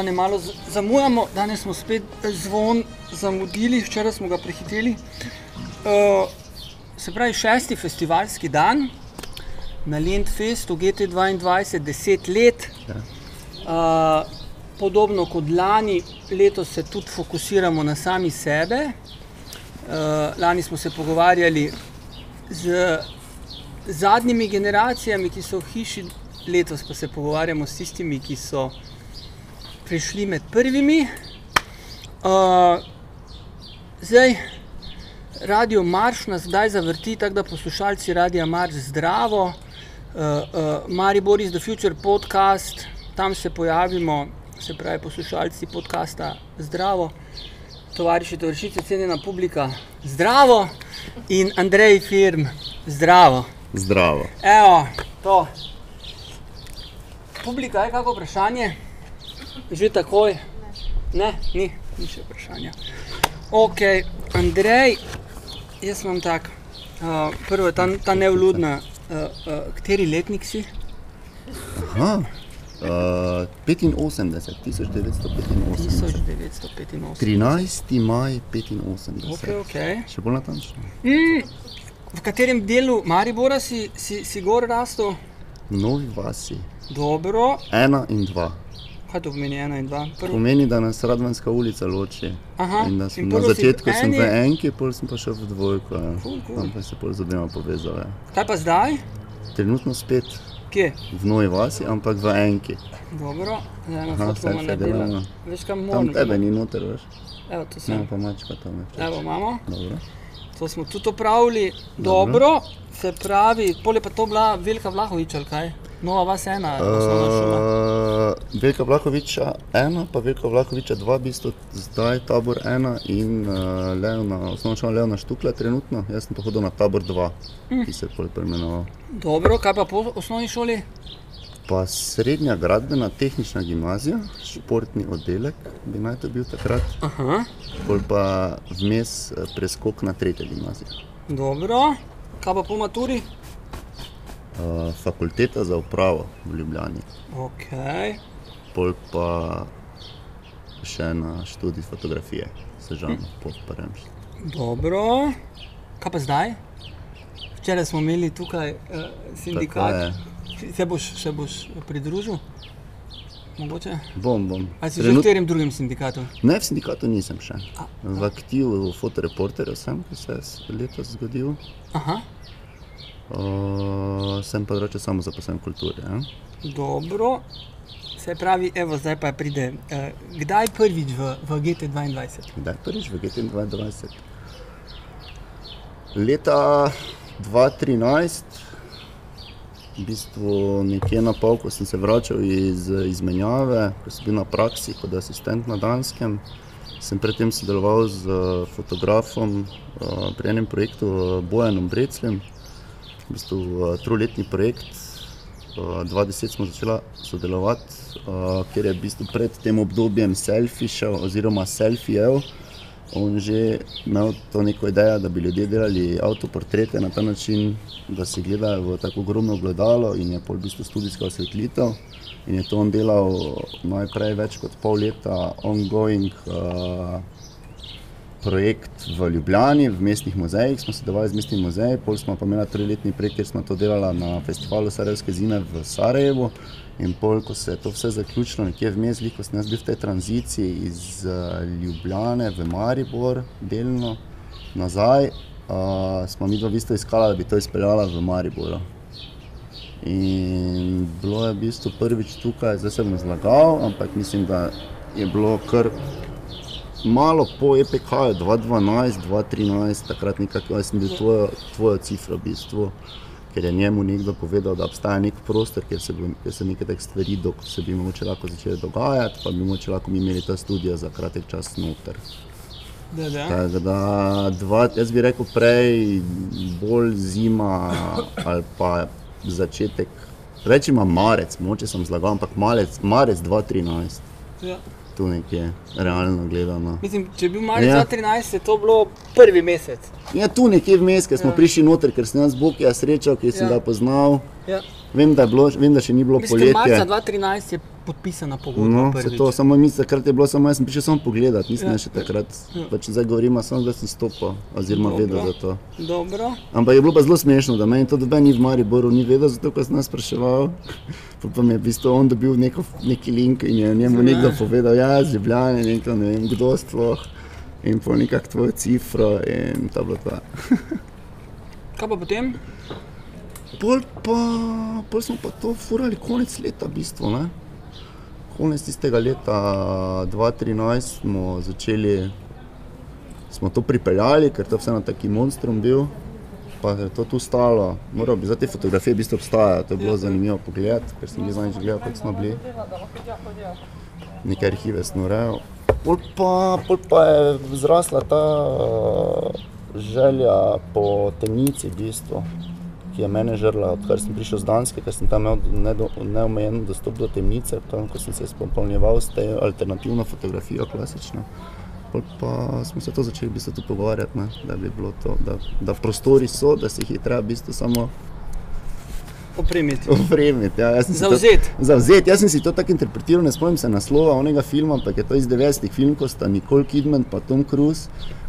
spoštovani, malo zamujamo, danes smo spet zvon zamudili, včeraj smo ga prehiteli. Uh, se pravi, šesti festivalski dan na Lendfestu GT22, 10 let. Uh, podobno kot lani, letos se tudi fokusiramo na sami sebe. Uh, lani smo se pogovarjali z zadnjimi generacijami, ki so v hiši, letos pa se pogovarjamo s tistimi, ki so prišli med prvimi. Uh, zdaj, radio Marš nas zdaj zavrti, tako da poslušalci radia Marš zdravo. Uh, uh, Maribor is the Future podcast, tam se pojavimo, se pravi, poslušalci podcasta Zdravo, tovariši, tovarišice, cenjena publika, zdravo in Andrej Firm, zdravo. Zdravo. Evo, to. Publika je kako vprašanje? Že takoj? Ne, ni, ni še vprašanja. Ok, Andrej, jaz imam tak. Uh, prvo, ta, ta nevludna, uh, uh, kateri letnik si? Aha. Uh, 85, 1985. 1985. 13. maj 85. Ok, ok. Še bolj natančno. Mm, v katerem delu Maribora si, si, si gor rastel? Novi vasi. Dobro. Ena in dva. Kaj to pomeni ena in dva? Prvo, Pomeni, da nas Radvanska ulica loči. Aha, In da in sem na si v začetku sem v eni- enki, pol sem pa šel v dvojko. Ja. Cool, cool. Tam pa se pol z obema povezal. Ja. kaj pa zdaj? Trenutno spet Kje? v Novi vasi, ampak v enki. Dobro, zdaj eno fotko bomo naredili. Veš kam Tam moramo? tebe ni noter, veš. Evo, Ne, sem. pa mačka tam je. Evo, imamo. Dobro. To smo tudi opravili. Dobro, se pravi, pol je pa to bila Velika Vlahovič ali kaj? Nova vas ena, osnovna šola. Uh, Velika Vlahoviča ena, pa Velika Vlahoviča dva, v bistvu zdaj tabor ena in uh, Leona, osnovna šola Leona Štukla trenutno. Jaz sem pa hodil na tabor dva, Hm. ki se je pol preimenoval. Dobro, kaj pa po osnovni šoli? Pa srednja gradbena tehnična gimnazija, športni oddelek bi naj to bil takrat, Aha, pol pa vmes eh, preskok na tretjo gimnazijo. dobro. Kaj pa po maturi? Uh, fakulteta za upravo v Ljubljani, Ok, pol pa še na študij fotografije, sežano pod Paremš. dobro. Kaj pa zdaj? Včeraj smo imeli tukaj uh, sindikat. Se boš, se boš pridružil? Mogoče? Bom, bom. Ali si že v katerem drugem sindikatu? Ne, v sindikatu nisem še. A, V aktivu fotoreporterja sem, ki se je letos zgodil. Aha, Uh, sem drugače samo zaposlen v kulturi. Ja? dobro. Se pravi, evo, zdaj pa pride. Uh, kdaj prvič v, v GT22? Kdaj prvič v GT22? Leta 2013, v bistvu nekje na pol, ko sem se vračal iz izmenjave, ko sem bil na praksi kot asistent na Danskem, sem predtem sodeloval z eh, fotografom eh, pri enem projektu eh, Bojanom Brecljem, v bistvu eh, troletni projekt. Uh, 2010 smo začeli sodelovati, uh, ker je v bistvu pred tem obdobjem selfišev oziroma selfijev. On že imel to neko idejo, da bi ljudje delali avtoportrete na ta način, da si gledajo v tako ogromno gledalo in je pol v bistvu studijska osvetlitev. In je to on delal najprej več kot pol leta ongoing uh, projekt v Ljubljani, v mestnih muzejih, smo sodelovali z mestnim muzejem, pol smo pa imeli triletni projekt, kjer smo to delali na festivalu Sarajevske zime v Sarajevu. In pol, ko se je to vse zaključilo, nekje vmes, ko sem jaz bil v tej tranziciji iz uh, Ljubljane v Maribor, delno nazaj, uh, smo mi dva v bistvu iskali, da bi to izpeljala v Mariboru. In bilo je v bistvu prvič tukaj, zdaj se bom zlagal, ampak mislim, da je bilo kar malo po E EPK, 2012, 2013, takrat nekako, jaz sem bil tvojo, tvojo cifra v bistvu, ker je njemu nekdo povedal, da obstaja nek prostor, kjer se, kjer se neke take stvari, do, se bi mogoče lahko začele dogajati, pa bi mogoče lahko mi imeli ta studio za kratek čas noter. Da, da. Tako da, dva, jaz bi rekel prej, bolj zima ali pa začetek. Rečemo marec, moče sem zlagal, ampak marec, marec 2013, Ja. Tu nekje, realno gledano. Mislim, če je bil marec Ja. 2013, je to bilo prvi mesec. Ja, tu nekje vmes, ker smo Ja. prišli noter, ker sem jaz Bog ja srečal, ki sem Ja. ga poznal. Ja. Vem da, bilo, vem, da še ni bilo Mislim, marca poletje. 2013 je podpisana pogodba. No, prvič. to samo mi, takrat je bilo samo, jaz sem prišel samo pogledat, nisem Ja. še takrat, Ja. pač zdaj govorimo samo, da sem stopil, oziroma Dobro. vedel za to. Dobro. Ampak je bilo pa zelo smešno, da meni to doben ni v Mariboru ni vedel, zato ko sem nas spraševal. Pol Pa mi je v bistvu on dobil neko, neki link in je njemu Ja. nekdo povedal, ja, z Ljubljane, nekdo, ne vem kdo sploh. In po nekak tvojo cifro in to je bilo to. Kaj pa potem? Pol, pa, pol smo pa to furali konec leta, v bistvu. Ne? Konec tistega leta 2013 smo začeli, smo to pripeljali, ker to vse na taki monstrum bil. Pa je to tu stalo, moral bi za te fotografije v bistvu obstajati, to je bilo zanimivo pogled, ker sem jih zadnjič gledal, kot smo bili. Neke arhive sem urejal. Pol pa, pol pa je zrasla ta uh, želja po temnici, v bistvu, ki je mene žrla, odkar sem prišel z Danske, ker sem tam imel neomejen dostop do temnice, tam, ko sem se spopolnjeval s te alternativno fotografijo, klasično. Pol pa smo se to začeli v bistvu pogovarjati, ne, da bi bilo to, da, da prostori so, da se jih je treba v bistvu samo Opremiti. opremiti. Ja, si to-. Zavzet, jaz sem si to tako interpretiral, ne spomnim se naslova onega filma, ampak je to iz 90-ih film, ko sta Nicole Kidman in Tom Cruise,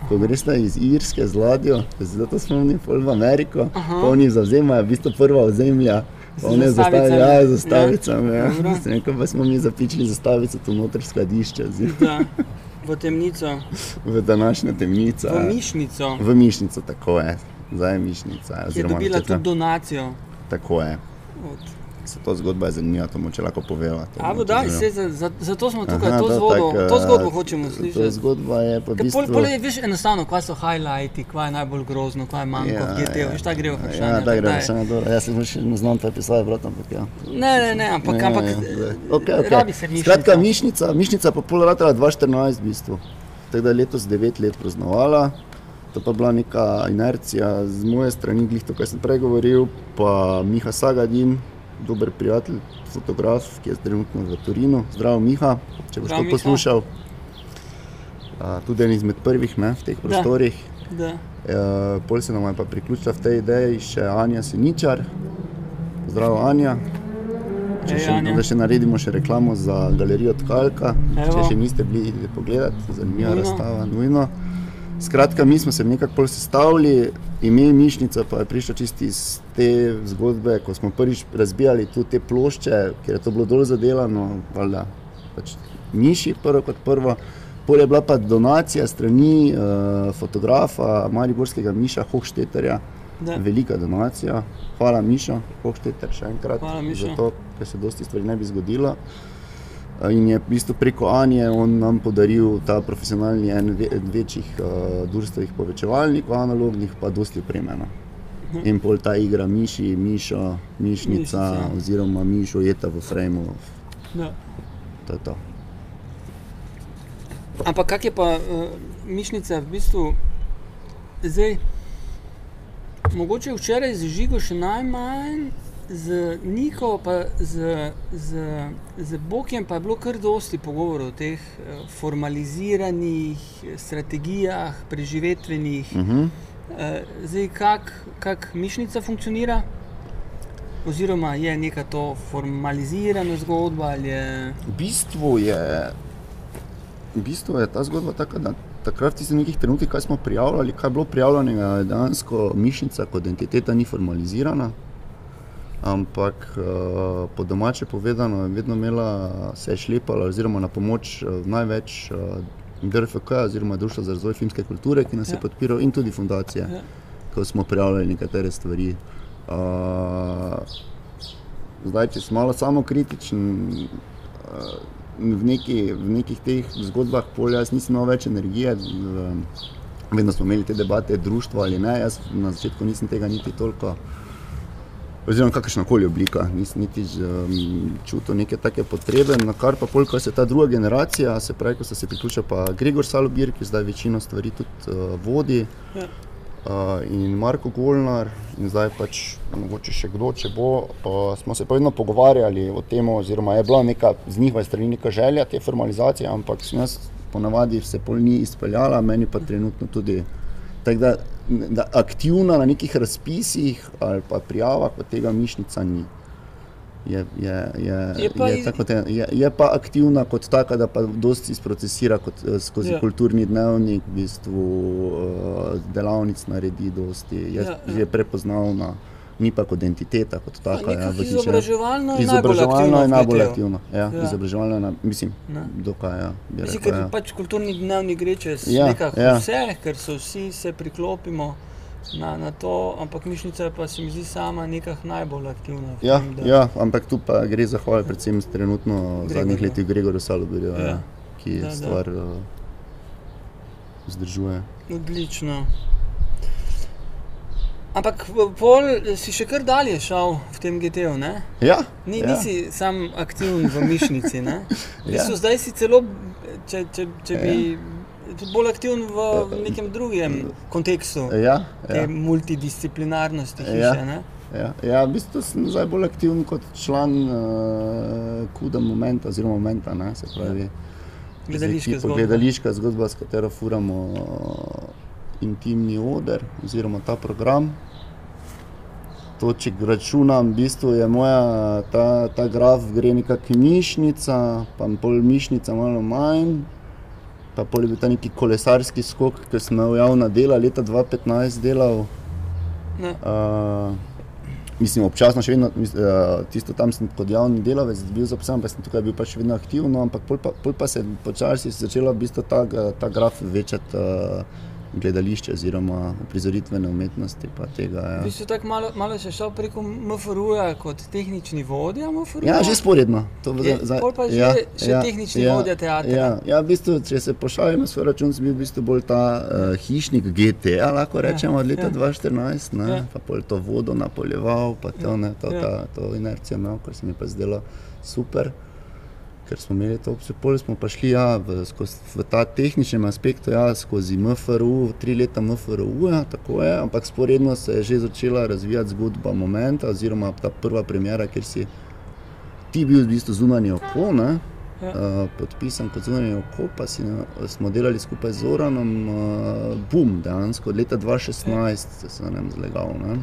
ko gresta iz Irske z ladjo, da se zato spomnim, pol v Ameriko, pa oni zavzemajo, v bistvu prva ozemlja. Z Pa Oni zastavicami. zastavijo, ja. Ja. Dobro. Sem rekel, pa smo mi zapičili zastavico tu noter skladišče, Da. V temnico, v današnjo temnico. v ja. mišnico, V mišnico, tako je. Zdaj je mišnica. je dobila tudi donacijo. Tako je. Od... Se to zgodba je zanimiva, to mu če lahko poveva. to A, bo daj, se, za, za, zato smo tukaj, Aha, to, to zgodbo, tak, to eh, zgodbo hočemo slišati. zgodba je pa bistvu... pol, pol je veš enostavno, kaj so highlighti, kaj je najbolj grozno, kaj je manjko ja, v GT-u, veš, ta gre v vprašanje. Ja, da gre daj. vprašanje, dobro. Jaz sem še ne znam te pisati, brat, ampak ja. Ne, ne, ne, ampak, Ja, ampak ja, eh, okay, okay. rabi se mišnica. Skratka, mišnica, mišnica pa pol ratala 2014 v bistvu. Tako da je letos 9 let praznovala. To pa je bila neka inercija z moje strani, glih to, kar sem prej govoril, pa Miha Sagadin, dober prijatelj, fotograf, ki je trenutno v Torinu. Zdravo, Miha, če boš Zdravo, to Miha. poslušal. A, tudi en izmed prvih ne, v teh prostorih. Da. E, pol se nam je pa priključila v tej ideji še Anja Siničar. Zdravo, Anja. Če Hej, še, Anja. da še naredimo še reklamo za galerijo Tkalka. Evo. Če še niste bili, idite pogledat, zanimiva Nujno. razstava, nujno. Skratka, mi smo se nekako pol sestavili, ime Mišnica pa je prišlo čisto iz te zgodbe, ko smo prvič razbijali tu te plošče, ker je to bilo dol zadelano, valjda, pač Miši prvo kot prvo. Pol je bila pa donacija strani uh, fotografa Mariborskega Miša Hochšteterja, Da. velika donacija. Hvala Mišo, Hochšteter še enkrat Hvala, Mišo. za to, ker se dosti stvari ne bi zgodilo. In je v bistvu preko Anje on nam podaril ta profesionalni en ve- večjih uh, društvenih povečevalnikov, analognih, pa dosti opremljeno. In pol ta igra Miši, Mišo, Mišnica, Mišica. oziroma Mišo jeta v frejmu, Da. to je to. Ampak kak je pa uh, mišnica v bistvu zdaj? Mogoče včeraj z Žigo še najmanj, z Niko pa z, z, z Bokjem pa je bilo kar dosti pogovorov o teh eh, formaliziranih eh, strategijah, preživetvenih. Uh -huh. Eh, Zdaj, kako kak mišnica funkcionira? Oziroma je neka to formalizirana zgodba je. V bistvu je, v bistvu je ta zgodba taka, da takrat v tistih nekih trenutkih, kaj smo prijavljali, kaj je bilo prijavljenega, dejansko mišnica kot entiteta ni formalizirana. Ampak uh, po domače povedano, je vedno imela, se je šlepala, oziroma na pomoč uh, največ uh, DRFK, oziroma Društvo za razvoj filmske kulture, ki nas ja. Je podpiral, in tudi fundacije, Ja. ko smo prijavljali nekatere stvari. Uh, zdaj, če sem malo samokritičen, uh, v, neki, v nekih teh zgodbah, pol jaz nisem imel več energije. Vedno smo imeli te debate, društvo ali ne. Jaz na začetku nisem tega niti toliko, oziroma kakršna koli oblika, nisem niti um, čutil neke take potrebe. Na kar pa polk, ko se ta druga generacija, se pravi, ko so se priključili pa Gregor Salobir, ki zdaj večino stvari tudi uh, vodi. Ja. Uh, in Marko Golnar, in zdaj pač mogoče še kdo, če bo. Uh, smo se pa vedno pogovarjali o tem, oziroma je bila neka z njihove strani neka želja te formalizacije, ampak sem jaz ponavadi se pol ni izpeljala, meni pa trenutno tudi. Tako da, da aktivna na nekih razpisih ali pa prijavah, od tega mišnica ni. Je, je, je, Je pa je, tako, te- je, je pa aktivna kot taka, da pa dosti sprocesira kot, eh, skozi Ja. kulturni dnevnik, v bistvu eh, delavnic naredi dosti, je, ja. ja. je prepoznavna, ni pa kot entiteta kot taka. ja, izobraževalno je najbolj Izobraževalno aktivno je najbolj aktivno. Ja, Ja. ja. Izobraževalno je, na, mislim, Ne. dokaj, ja, Mislim, rekel, ker ja. pač kulturni dnevnik gre čez Ja, nekako ja. vse, ker so vsi se priklopimo na, na to, ampak mišnica je pa se mi zdi sama nekako najbolj aktivna. Ja, tem, da- ja, ampak tu pa gre za hvale, predvsem trenutno v zadnjih letih Gregorju Saloberju, Ja. ja. ki Da, da. stvar uh, vzdržuje. Odlično. Ampak pol si še kar dalje šel v tem GT-ju, ne? Ja, Ni, ja. Nisi sam aktiven v mišnici. Ne? V bistvu Ja. Zdaj si celo, če, če, če bi tudi bolj aktiven v nekem drugem kontekstu Ja, te ja, multidisciplinarnosti Ja. hiše. ne? ja, ja, v bistvu sem zdaj bolj aktiven kot član uh, Kuda Momenta, oziroma Momenta, ne, se pravi. Gledališke z ekipo zgodbe. Gledališka zgodba, s katero furamo intimni oder oziroma ta program. To, če računam, v bistvu je moja ta, ta graf, gre nekako mišnica, pa pol mišnica, malo manj. Pa pol je bil ta neki kolesarski skok, ki sem imel javna dela, leta 2015 delal. Ne. Uh, mislim, občasno še vedno, uh, tisto tam sem kot javni delavec bil zaposlen, pa sem tukaj bil pa še vedno aktivno, ampak pol pa, pol pa se je počasi začela v bistvu ta, ga- ta graf večati uh, gledališče oziroma uprizoritvene umetnosti. pa Tega, ja. bistvu tako malo, malo si šel preko MFR-ja kot tehnični vodja MFR-ja. Ja, že sporedno. To Je, pol pa že- še tehnični vodja teatra. Ja, ja, v bistvu, če se pošalim na svoj račun, sem bil v bistvu bolj ta uh, hišnik GT, a lahko rečemo od leta ja. ja. 2014, ne, Ja. ja. pa pol to vodo napoljeval, pa to, ne, to, Ja. ta, to inercijo imel, kar se mi pa zdelo super. Ker smo imeli to opcijo, pol smo pa šli ja, v, skozi, v ta tehničnem aspektu, ja, skozi MFRU, tri leta MFRU, ja, tako je, ampak sporedno se je že začela razvijati zgodba Momenta, oziroma ta prva premjera, kjer si ti bil v bistvu zunanji oko, ne, Ja. uh, podpisan kot zunanji oko, pa si, na- smo delali skupaj z Zoranom, uh, bum, dejansko od leta 2016 se nam zlegal. Ne.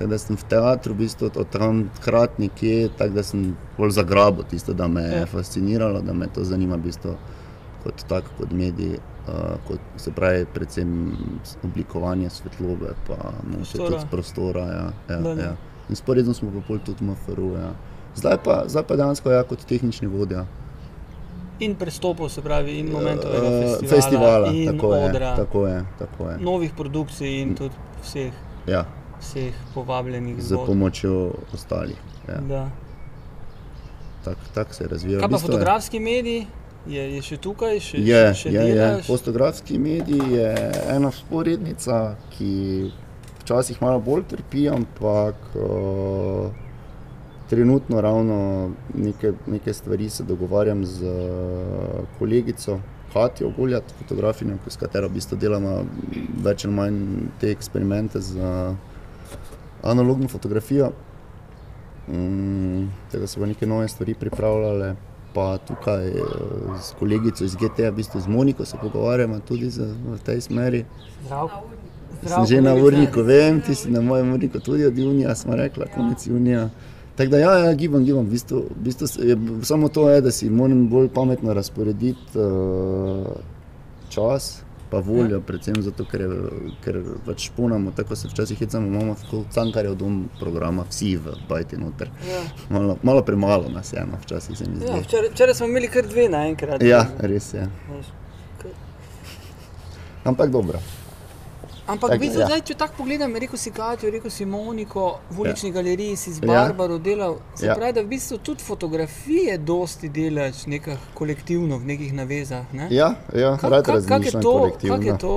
Tako da sem v teatru, v bistvu od takrat nekje, tako da sem bolj zagrabil tisto, da me je Ja. fasciniralo, da me to zanima v bistvu kot tak, kot medij, uh, kot, se pravi, predvsem oblikovanje svetlobe, pa no, še Prostora. tudi prostora. Ja, ja, Da, ja. In sporedno smo pa pol tudi MFR. Ja. Zdaj, pa, zdaj pa dejansko ja, kot tehnični vodja. In prestopov, se pravi, in momentovega Eh, festivala, festivala in tako, je, odra, tako je, tako je. novih produkcij in tudi vseh, Ja, vseh povabljenih z pomočjo ostalih. Ja. Tako tak se je razvijal. Kaj V pa bistvu je- fotografski medij? Je, je še tukaj, še, Je, še, je, je. delaš? Fotografski medij je ena sporednica, ki včasih malo bolj trpi, ampak uh, trenutno ravno neke, neke stvari se dogovarjam z uh, kolegico Katijo Goljat, fotografinjo, s katero v bistvu delamo več ali manj te eksperimente z uh, analogno fotografijo. Mm, tega so pa neke nove stvari pripravljale. Pa tukaj eh, s kolegico iz GT-ja, v bistvu z Moniko se pogovarjamo tudi z, v tej smeri. Zdrav. Sem že na urniku, vem, ti si na mojem urniku tudi od junija, smo rekla, konec junija. Tako da, ja, ja gibam, gibam. V bistvu, v bistvu je, samo to je, da si moram bolj pametno razporediti uh, čas, pa voljo, predvsem zato, ker, ker pač šponamo, tako se včasih hecamo, imamo tako cankarjev dom programa, vsi v bajti noter. Ja. Malo, malo premalo nas je, no, včasih se mi Ja, zdi. včeraj, včeraj smo imeli kar dve naenkrat. Ja, res je. K- Ampak dobro. Ampak, Tako, v bistvu, ja. zdaj, če tako pogledam, rekel si Katijo, rekel si Moniko, v ulični ja. galeriji si z Ja. Barbaro delal. Se ja. Ja. pravi, da v bistvu tudi fotografije dosti delaš nekako kolektivno, v nekih navezah. Ne? Ja, ja Ka- rad ka- kak je razmišljam to, kolektivno. kak je to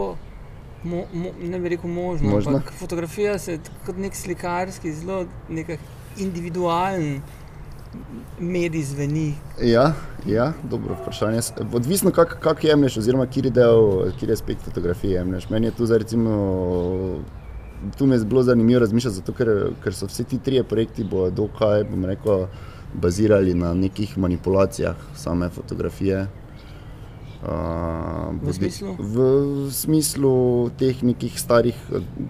mo, mo, ne bi rekel možno, Možno? ampak fotografija se kot nek slikarski, zelo individualen medij zveni. Ja, ja, dobro vprašanje. Odvisno, kako kak jemliš, oziroma kjer del, kjer aspekt fotografije jemliš. Meni je tu zdaj recimo. Tu mi je bilo zanimivo razmišljati, zato ker, ker so vsi ti trije projekti bodo dokaj, bom rekel, bazirali na nekih manipulacijah same fotografije. Uh, V smislu? V smislu teh nekih starih,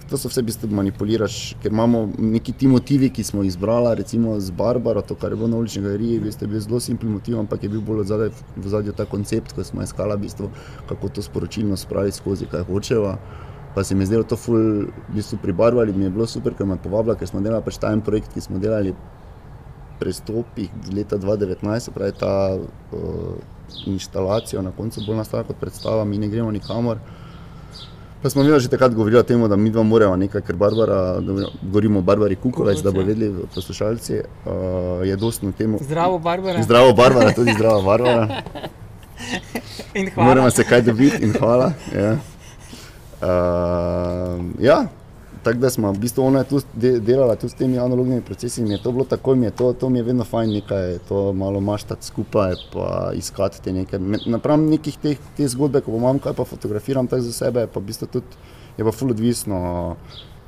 to so vse v bistvu manipuliraš, ker imamo neki ti motivi, ki smo jih izbrali, recimo z Barbaro, to, kar je bilo na ulični galeriji, v bistvu je bil zelo simpel motiv, ampak je bil bolj zadaj, v zadju ta koncept, ko smo iskali, v bistvu, kako to sporočilno spraviti skozi, kaj hočeva. Pa se mi je zdelo to ful, v bistvu pri Barbari mi je bilo super, ker me povabila, ker smo delali pač ta en projekt, ki smo delali prestopih leta 2019, se pravi ta uh, instalacija na koncu bolj nastala kot predstava, mi ne gremo nikamor. Pa smo mi že takrat govorili o tem, da mi dva moramo nekaj, ker Barbara, govorimo o Barbari Kukovec, da bo vedeli poslušalci, uh, je dosti na temu. Zdravo, Barbara. Zdravo, Barbara, tudi zdravo, Barbara. Moramo se kaj dobiti in hvala. Ja. Uh, ja. Tako da smo, v bistvu ona tu de, delala tu s temi analognimi procesi in je to bilo tako, mi je to, to mi je vedno fajn nekaj, to malo maštati skupaj, pa iskati te neke, me- napram nekih teh, te zgodbe, ko imam kaj pa fotografiram tako za sebe, pa v bistvu tudi je pa ful odvisno,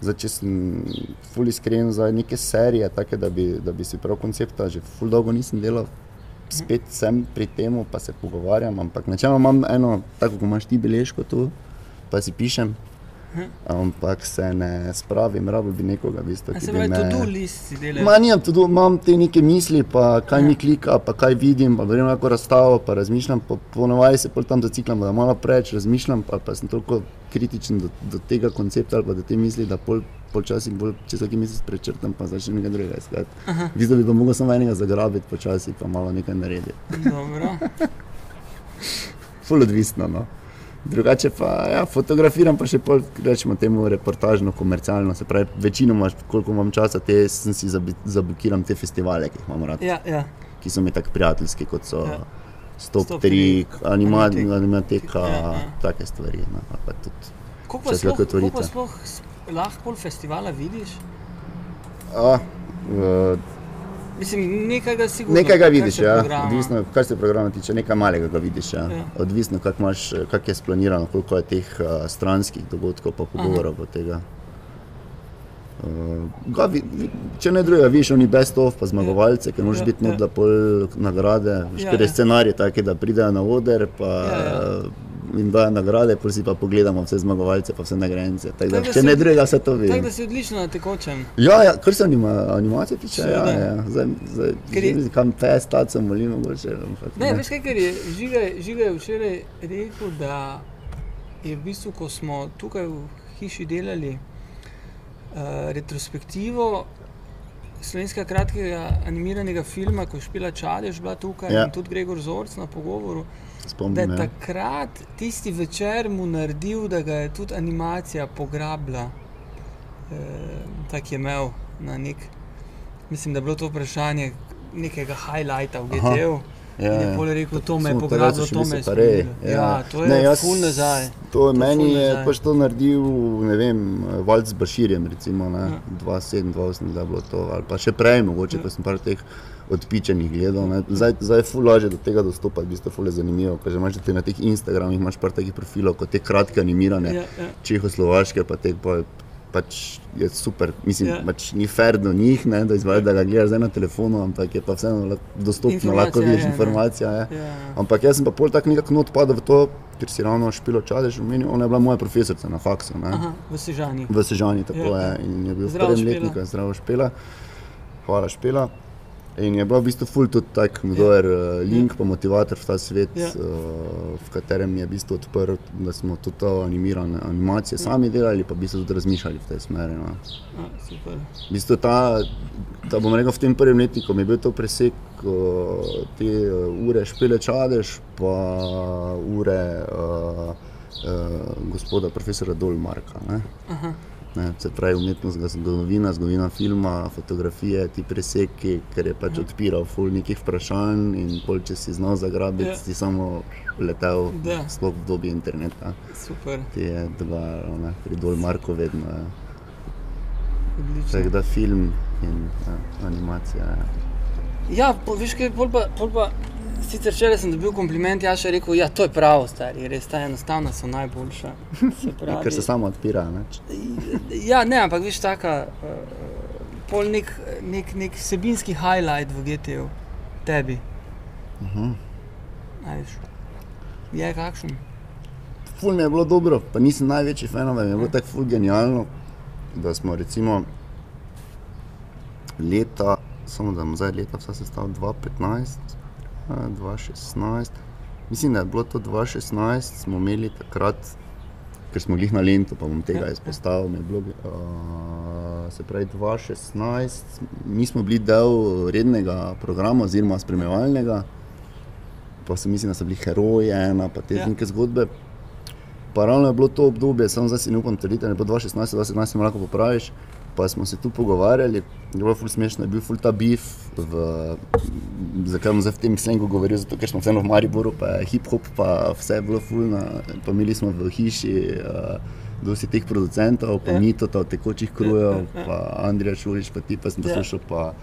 zdaj če sem ful iskren za neke serije, take, da bi, da bi si prav koncepta, že ful dolgo nisem delal, spet sem pri tem, pa se pogovarjam, ampak načeloma imam eno, tako kot imaš ti beležko tu, pa si pišem. Ampak se ne spravim, rabo bi nekoga, v bistvu, ki Se bi pravi, me... to tu list si delaš. Ma, nimam, tudi, imam te neke misli, pa kaj mi klika, pa kaj vidim, pa grem lahko razstavo, pa razmišljam, pa ponovadi se pol tam zaciklam, da malo preveč razmišljam, pa, pa sem toliko kritičen do, do tega koncepta ali pa do te misli, da pol, počasi bolj čez vsaki mesec prečrtam, pa začnem nekaj drugega iskati. V bistvu bi pa mogel samo enega zagrabiti počasi, pa malo nekaj narediti. Dobro. Ful odvisno, no. Drugače pa ja, fotografiram pa še pol, rečemo temu reportažno, komercialno, se pravi, večinoma, koliko imam časa, te sem si zablokiram te festivale, ki jih imam rad. Ja, ja. ki so mi tako prijateljski, kot so Ja. Stop Stop 3, Trik, anima, Animatik. animateka, Ja, ja, take stvari. No, ali pa tudi, Kako pa sploh, sploh lahko festivala vidiš? a, uh, Mislim, nekaj sigurno. nekaj ga vidiš, ja. programa. odvisno, kar se programa tiče, nekaj malega ga vidiš. Ja. Ja. Odvisno, kako imaš, kak je splanirano, koliko je teh uh, stranskih dogodkov, pa pogovorov od tega. Uh, ga, vi, vi, če ne drugega, vidiš oni best of, pa zmagovalce, ker moraš Ja, biti ja. not, da pol nagrade, Ja, ker je ja. scenarij taki, da pridejo na oder, pa ja. ja. Jim dajo nagrade, pa si pa pogledamo vse zmagovalce, pa vse nagrajence. Tako da, Tako da če si- ne drugega, vse to Tako vidim. da si odlično na tekočem. Ja, ja, kar se anima, animacije tiče, ja, ja. Zdaj, zdaj, je- kam pes, taco, molim, mogoče. ampak Ne, veš kaj, ker je Žiga, Žiga je včeraj rekel, da je v bistvu, ko smo tukaj v hiši delali uh, retrospektivo slovenskega kratkega animiranega filma, ko je špila Čadež bila tukaj. Ja. in tudi Gregor Zorc na pogovoru, da Spomnim, je ja. takrat tisti večer mu naredil, da ga je tudi animacija pograbila. E, tak je imel na nek, mislim, da je bilo to vprašanje nekega highlighta v. GTV. Ja, je ja. pol rekel, to me je pograbilo, to me je separeji, spominjalo. Ja, to je Ne, jaz- ful nazaj. To To meni je pač to naredil, ne vem, Valc Baširjem, recimo, Ja. ne, 2-7, 2-8, da je bilo to, ali pa še prej, mogoče, ko sem par teh odpičenih gledal. Ne. Zdaj, zdaj je ful lažje do tega dostopati, v bistvu ful je zanimivo, ker že imaš te na teh Instagramih, imaš par takih profilov, kot te kratke animirane, Ja, ja. čehoslovaške, pa te pa pač je super, mislim, Ja. pač ni fair do njih, ne, da, izvaja, da ga gledaš na telefonu, ampak je pa vseeno dostopno, lahko vidiš ja, ja. informacije. Ja. Ja. Ampak jaz sem pa pol tako nekako not padel v to, ker si ravno špilo čadež omenil, ona je bila moja profesorica na faksu, ne? Aha, v Sežani. v Sežani tako Ja, ja, ja. je in je bil Zdravo, v prvem Špela. letniku, zdravo špela, hvala špela. In je bila v bistvu ful tudi tak dober ja. link, pa motivator v ta svet, Ja. ja. uh, v katerem je v bistvu odprl, da smo tudi to animirane animacije sami delali, pa v bistvu tudi razmišljali v tej smeri. No. A, super. V bistvu ta, ta bom rekel, v tem prvem letniku mi je bil to presek uh, te uh, ure špele čadež, pa ure uh, uh, gospoda profesora Dolmarka. Ne? Aha. Ne, se pravi, umetnost, zgodovina, zgodovina filma, fotografije, ti preseki, ker je pač odpiral ful nekih vprašanj in pol, če si znal zagrabiti, Ja. ja. si samo letel, Da. sploh v dobi interneta. Super, Ti je dva, ne, pri Dolmarku vedno. Ja. Tako da film in ja, animacija. Ja. Ja, po, veš kaj, pol pa, pol pa sicer včeraj sem dobil kompliment, jaz še rekel, ja, to je pravo, stari, res ta enostavna so najboljša. Se pravi, Ker se samo odpira. Ne? Ja, ne, ampak veš, taka, uh, pol nek, nek, nek sebinski highlight v GTV, tebi. Uh -huh. a veš. Je kakšen? Ful mi je bilo dobro, pa nisem največji fan, ampak mi je bilo tako ful genialno, da smo recimo leta, samo da imam zdaj leta, vse sestavlja 2015, eh, 2016. Mislim, da je bilo to 2016, smo imeli takrat, ker smo jih na Lendu, pa bom tega izpostavil. Bilo, uh, se pravi, 2016, mi smo bili del rednega programa, oziroma spremljevalnega, pa se mislim, da so bili heroji, ena, pa te Ja. neke zgodbe. Pa ravno je bilo to obdobje, samo zdaj si ne upam trditi, da je bilo 2016, 2017 se mi lahko popraviš. Pa smo se tu pogovarjali, je bilo ful smešno, je bil ful ta bif, v, zakaj bom zdaj v tem slengu govoril, zato ker smo vseeno v Mariboru, pa hip-hop, pa vse je bilo ful, na, pa imeli smo v hiši uh, dosti teh producentov, pa Ja. Mitota od tekočih krujev, Ja, ja, ja. pa Andrija Čurič, pa ti pa sem poslušal, pa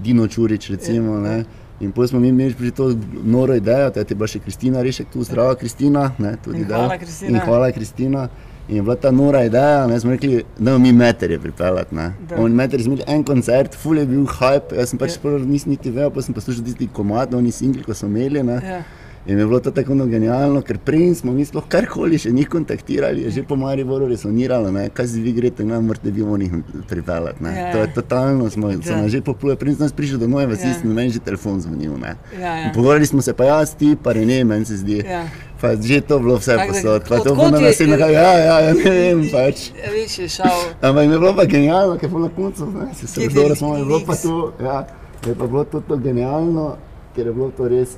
Dino Čurič recimo, ne. In potem smo mi imeli pri to noro idejo, da je bila še Kristina Rišek tu, zdrava Kristina, ne, tudi In da. hvala, Kristina. In hvala Kristina. In je bila ta nora ideja, ne smo rekli, da mi meterje pripeljati. ne. Da. Oni meterji smo imeli en koncert, ful je bil hype, jaz sem pač Ja. prvo nisem niti vedel, pa sem poslušal tisti komad, oni singli, ko so imeli. Ja. In je bilo to tako no genialno, ker prej smo mi sploh karkoli še njih kontaktirali, je že po Mariboru resoniralo, ne, kaj si vi greste, ne morate vi njih pripeljati. ne. Ja. To je totalno, smo, so Da. nas že popluje, prej nas prišel domov, vas Ja. ja. meni že telefon zvonil. Ja, ja. Pogovarjali smo se pa jaz, ti, pa ne, meni se zdi. Ja. Pa že to bilo vse posod, pa to bilo na je- nas in ja, ja, ja, ne vem pač. Ja, Veš, je šel. Ampak mi je bilo pa genialno, ker je bilo na koncu, ne, se se dobro smo, je bilo pa to, ja, je pa bilo to, to genialno, ker je bilo to res,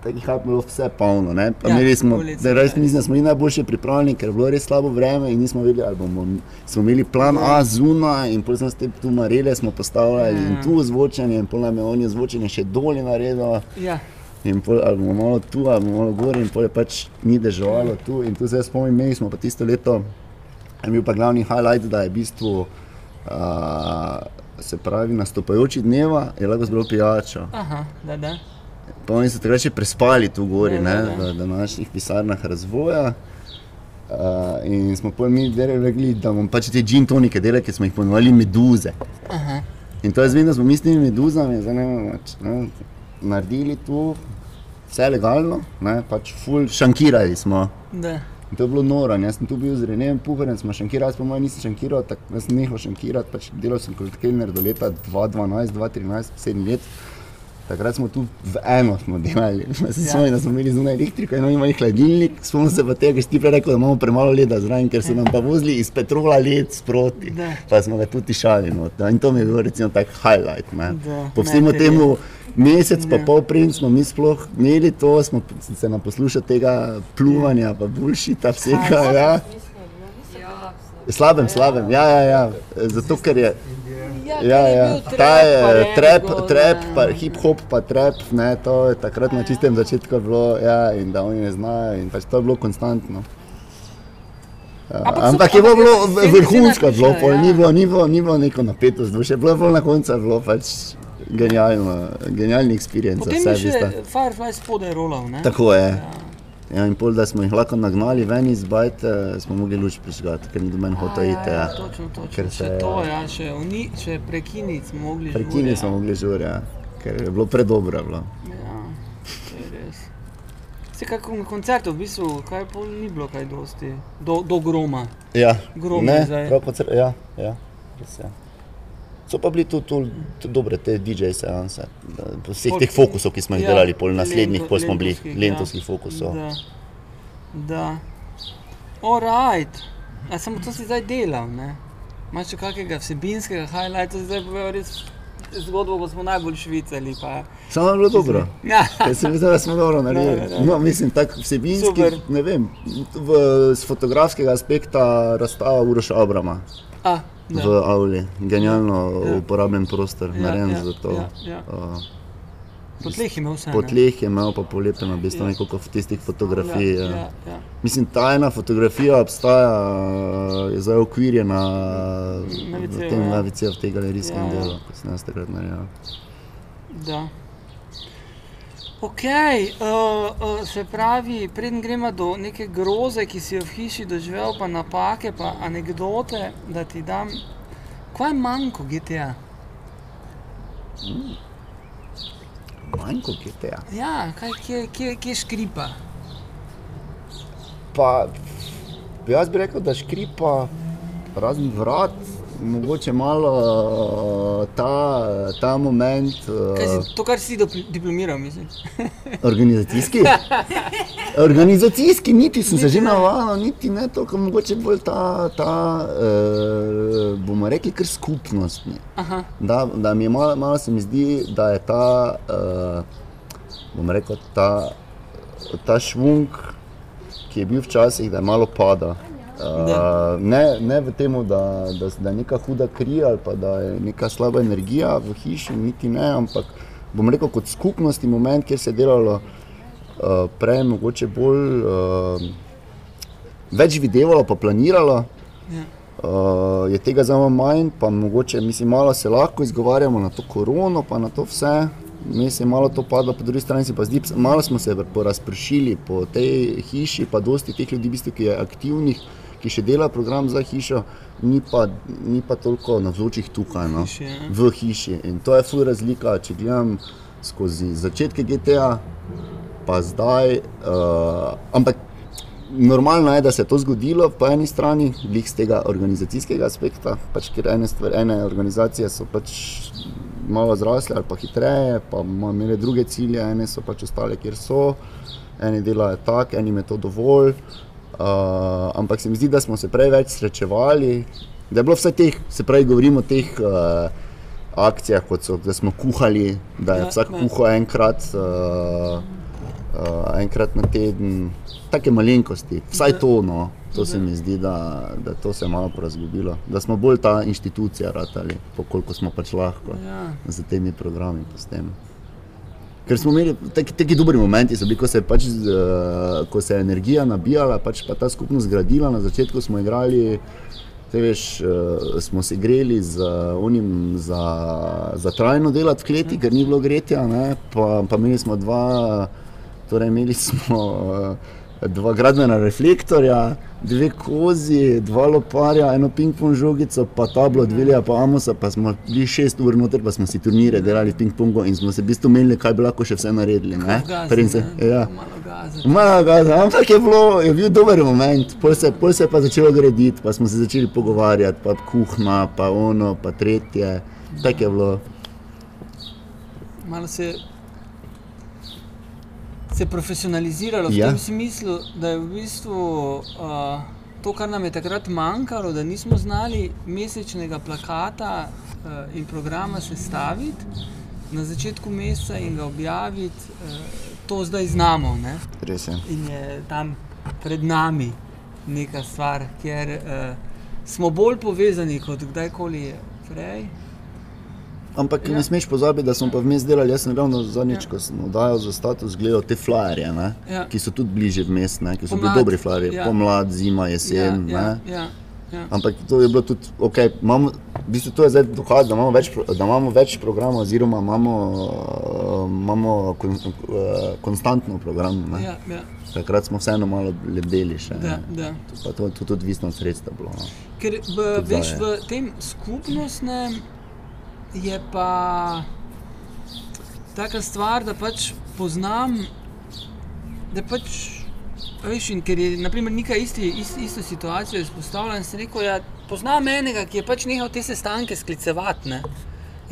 takih hap bilo vse polno, ne, pa Ja, imeli smo, ulice, da res ja. mislim, da smo bili najboljše pripravljeni, ker je bilo res slabo vreme in nismo vedeli, ali bomo, smo imeli plan A zunaj in potem smo tu marele smo postavljali Ja. in tu zvočanje in pol nam je oni zvočanje še dolje naredilo. Ja. In pol, ali bomo malo tu, ali bomo malo gor, in pol je pač ni deževalo tu. In tu se spomnim, imeli smo pa tisto leto, je bil pa glavni highlight, da je v bistvu, uh, se pravi, nastopajoči dneva je lahko zbral pijačo. Aha, da, da. Pa oni so takrat še prespali tu gori, Ja, ne, ja, ja. v današnjih pisarnah razvoja. Uh, in smo pol mi rekli, da bomo pač te gin tonike delali, ki smo jih ponovili meduze. Aha. In to jaz vem, da smo mi s temi meduzami zdaj ne vem, pač, ne, naredili tu vse legalno, ne, pač ful šankirali smo. Da. In to je bilo noro. Jaz sem tu bil z Renem Puharjem, smo šankirali, jaz po mojem nisem šankiral, tako sem nehal šankirati, pač delal sem kot kelner do leta 2012, 2013, 7 let. Takrat smo tu v eno smo delali, jaz se Ja. spomnim, da smo imeli zunaj elektriko oni imeli hladilnik, spomnim se pa tega, ker si ti prej rekel, da imamo premalo leda zraven, ker so nam pa vozili iz petrola led sproti, Da. pa smo ga tudi tišali. not, ja. In to mi je bil recimo tak highlight. Ne. Da, Po vsemu temu mesec pa Ja. pol prej smo mi sploh imeli to, smo se nam poslušali tega pluvanja, pa bulšita vsega. Ja. Slabem, slabem, ja, ja, ja. Zato ker je. Ja, ja. Ta je trap, trap, pa hip-hop, pa trap, ne, to je takrat na čistem začetku bilo, ja, in da oni ne znajo, in pač to je bilo konstantno. Ja, Ampak ampak je bilo, bilo je vrhunsko, bilo, ja. ni, bilo, ni, bilo, ni bilo neko napetost, še bilo, bilo na koncu, je bilo pač genialno, genialni experience Potem je še. Firefly spodaj rolal, ne? Tako je. Ja. Ja, in pol, da smo jih lahko nagnali ven iz bajte, smo mogli luč prižgati, ker ni do meni hotel Ja, iti. ja, Ja. točno, točno. Ker Še se- to, ja, še, oni, še prekiniti smo mogli. Prekini žurje, smo ja. mogli žur, ja. ker je bilo predobro. je Bilo. Ja, to je res. Se kako na koncertu, v bistvu, kaj pol ni bilo kaj dosti, do, do groma. Ja, Grom ne, zdaj. prav se- ja, ja, res je. So pa bili tudi tu, tu dobre te DJ seanse, vseh teh fokusov, ki smo jih Ja, delali, pol naslednjih, pol smo bili lentovskih, ja. fokusov. Da. da. Alright. A samo to si zdaj delal, ne? Imaš še kakega vsebinskega highlighta, zdaj povedal res zgodbo, ko smo najbolj švicali. Pa. Samo je bilo dobro. Ja. Sem mislil, da smo dobro naredili. No, mislim, tako vsebinski, Super. ne vem, v, z fotografskega aspekta razstava Uroša Abrama A, v Avli. Genialno Ja. uporabljen prostor, Ja, narejen ja, za to. ja, ja. Uh, Po tleh imel vse. po tleh je imel pa polepljeno, v bistvu Ja. nekoliko v tistih fotografij. Ja, Ja, ja, ja. Mislim, ta ena fotografija obstaja, je zdaj okvirjena Na v tem ja. VC-ju, v tem galerijskem Ja, ja. delu, ko sem jaz takrat naredil. Da. Ok, uh, uh, se pravi, preden gremo do neke groze, ki si jo v hiši doživel, pa napake, pa anekdote, da ti dam. Kaj je manjko GTA? Manjko GTA. Ja, kaj, kje, kje, kje škripa? Pa, jaz bi rekel, da škripa razen vrat, mogoče malo uh, ta, ta moment. Uh, si, to, kar si diplomiral, mislim. organizacijski? organizacijski, niti sem niti se že navadil, niti ne toliko, mogoče bolj ta, ta uh, bomo rekli, kar skupnost. Da, da mi je malo, malo se mi zdi, da je ta, uh, bomo rekel, ta, ta švung, ki je bil včasih, da je malo padal. Uh, ne, ne v tem, da, da, da je neka huda kri ali pa da je neka slaba energija v hiši, niti ne, ampak bom rekel kot skupnosti moment, kjer se je delalo uh, prej, mogoče bolj uh, več videvalo, pa planiralo. Ja. Uh, je tega zelo manj, pa mogoče mislim, malo se lahko izgovarjamo na to korono, pa na to vse. Mi se je malo to padlo, po drugi strani pa zdi, malo smo se razpršili po tej hiši, pa dosti teh ljudi, bistvo, ki je aktivnih ki še dela program za hišo, ni pa, ni pa toliko navzočih tukaj, no, ja. v hiši. In to je fuj razlika, če gledam skozi začetke GTA, pa zdaj. Uh, ampak normalno je, da se je to zgodilo po eni strani, glih z tega organizacijskega aspekta, pač, ker ene, stvar, ene organizacije so pač. Malo zrasli ali pa hitreje, pa imeli druge cilje, ene so pač ostale, kjer so, eni delajo tako, enim je to dovolj. Uh, ampak se mi zdi, da smo se preveč srečevali, da je bilo vse teh, se pravi, govorimo o teh uh, akcijah, kot so, da smo kuhali, da je ja, vsak kuhal enkrat, uh, uh, enkrat na teden, take malenkosti, vsaj to, no, to se mi zdi, da, da to se je malo porazgubilo, da smo bolj ta inštitucija ratali, koliko smo pač lahko ja. z temi programi. Ker smo imeli taki dobri momenti, bili, ko, se pač, uh, ko se je energija nabijala, pač pa ta skupnost zgradila. Na začetku smo igrali, veš, uh, smo se igrali za, unim, za, za trajno delati v kleti, ker ni bilo gretja. Pa, pa imeli smo dva, torej imeli smo uh, dva gradbena reflektorja dve kozi, dva loparja, eno ping-pong žogico, pa tablo, dve lija, pa amosa, pa smo bili šest ur noter, pa smo si turnire delali ping-pongo in smo se v bistvu menili, kaj bi lahko še vse naredili. Gazi, ja. Malo gaza, ampak je, bilo, je bil dober moment, pol se, pol se je pa začelo graditi, pa smo se začeli pogovarjati, pa kuhna, pa ono, pa tretje, tako je bilo. Malo se se profesionaliziralo v ja. tem smislu, da je v bistvu uh, to, kar nam je takrat manjkalo, da nismo znali mesečnega plakata uh, in programa sestaviti na začetku meseca in ga objaviti, uh, to zdaj znamo. In je tam pred nami neka stvar, kjer uh, smo bolj povezani kot kdajkoli prej. Ampak ja. ne smeš pozabiti, da smo pa vmes delali. Jaz sem ravno zadnjič, ja. ko sem oddajal za status, gledal te flyerje, ja. ki so tudi bliže vmes, ki so Pomlad. bili dobri flyerji, ja. pomlad, zima, jesen. Ja, ja, ja. Ja. Ampak to je bilo tudi, okay, imamo, v bistvu to je zdaj dokaz, da imamo več, da imamo več programov, oziroma imamo, uh, imamo kon, uh, konstantno program. Ja, ja. Takrat smo vseeno malo lebdeli še. Da, da. To je tudi odvisno od sredstev. No. Ker v, veš, v tem skupnostnem je pa taka stvar, da pač poznam, da pač. Veš, ker je naprimer, neka isti, ist, ista situacija izpostavljena. Sem rekel, da ja, poznam enega, ki je pač nehal te sestanke sklicevati. Ne?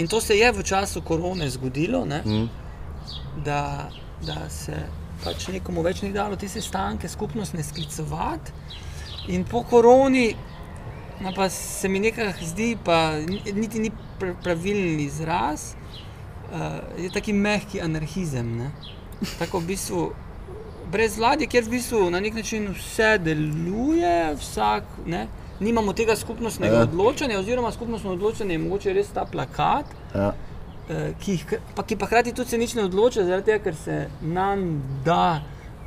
In to se je v času korone zgodilo, mm. da, da se pač nekomu več ni dalo te sestanke skupnostne sklicevati. In po koroni No, pa se mi nekaj zdi, pa niti ni pravilen izraz, uh, je taki mehki anarhizem. Ne? Tako v bistvu brez vlade, kjer v bistvu na nek način vse deluje, vsak, ne? nimamo tega skupnostnega ja. odločanja, oziroma skupnostno odločanje je mogoče res ta plakat. Ja. Uh, ki, pa, ki pa hkrati tudi se nič ne odloča, zaradi tega, ker se nam da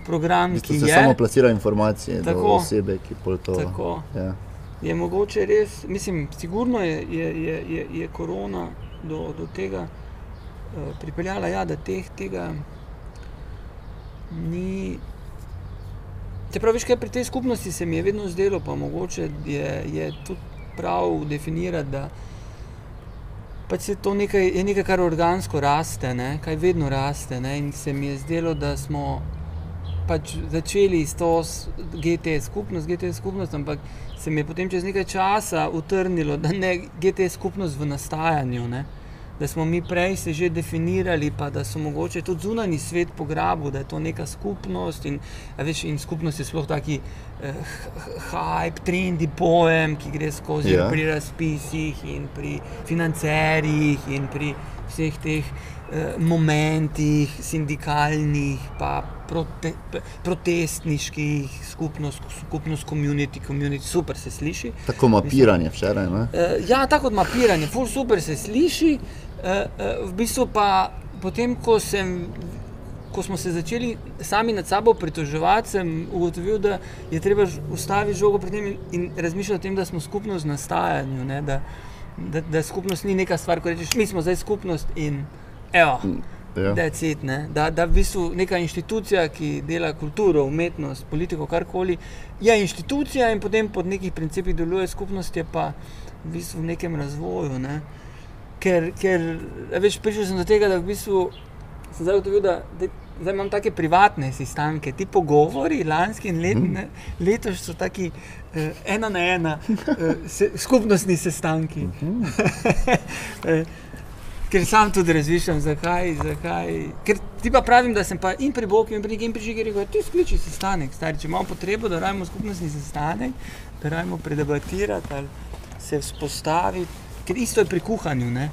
program, ki je. Samo plasira informacije tako, osebe, ki pol to. Tako. Ja je mogoče res, mislim, sigurno je, je, je, je, je korona do, do tega uh, pripeljala, ja, da teh, tega ni. Te praviš, kaj pri tej skupnosti se mi je vedno zdelo, pa mogoče je, je tudi prav definirati, da pač je to nekaj, je nekaj, kar organsko raste, ne? kaj vedno raste. Ne? In se mi je zdelo, da smo pač začeli s to GT skupnost, GT skupnost, ampak se mi je potem čez nekaj časa utrnilo, da ne GT skupnost v nastajanju. Ne? Da smo mi prej se že definirali, pa da so mogoče tudi zunani svet pograbil, da je to neka skupnost. In, veš, in skupnost je sploh taki eh, hype, trendi pojem, ki gre skozi Ja. yeah. pri razpisih in pri financerjih in pri vseh teh eh, momentih, sindikalnih, pa prote, protestniških, skupnost, skupnost, community, community, super se sliši. Tako mapiranje včeraj. Ne? Uh, ja, tako kot mapiranje, ful super se sliši. Uh, uh, v bistvu pa potem, ko, sem, ko smo se začeli sami nad sabo pritoževati, sem ugotovil, da je treba ustaviti žogo pri tem in, in razmišljati o tem, da smo skupnost v nastajanju. Ne, da, da, da skupnost ni neka stvar, ko rečeš, mi smo zdaj skupnost in evo. Ja. That's it, ne? da, da v bistvu neka inštitucija, ki dela kulturo, umetnost, politiko, karkoli, je inštitucija in potem pod nekih principih deluje skupnost, je pa v bistvu v nekem razvoju. Ne? Ker, ker a veš, prišel sem do tega, da v bistvu sem zdaj ugotovil, da, da zdaj imam take privatne sestanke, ti pogovori, lanski in letni, ne, letoš so taki eh, ena na ena, eh, se, skupnostni sestanki. Eh, Ker sam tudi razmišljam, zakaj, zakaj. Ker ti pa pravim, da sem pa in pri Boku, in pri nekem prižigu rekel, ti skliči sestanek, stari, če imamo potrebo, da rajmo skupnostni sestanek, da rajmo predebatirati ali se vzpostaviti. Ker isto je pri kuhanju. Ne?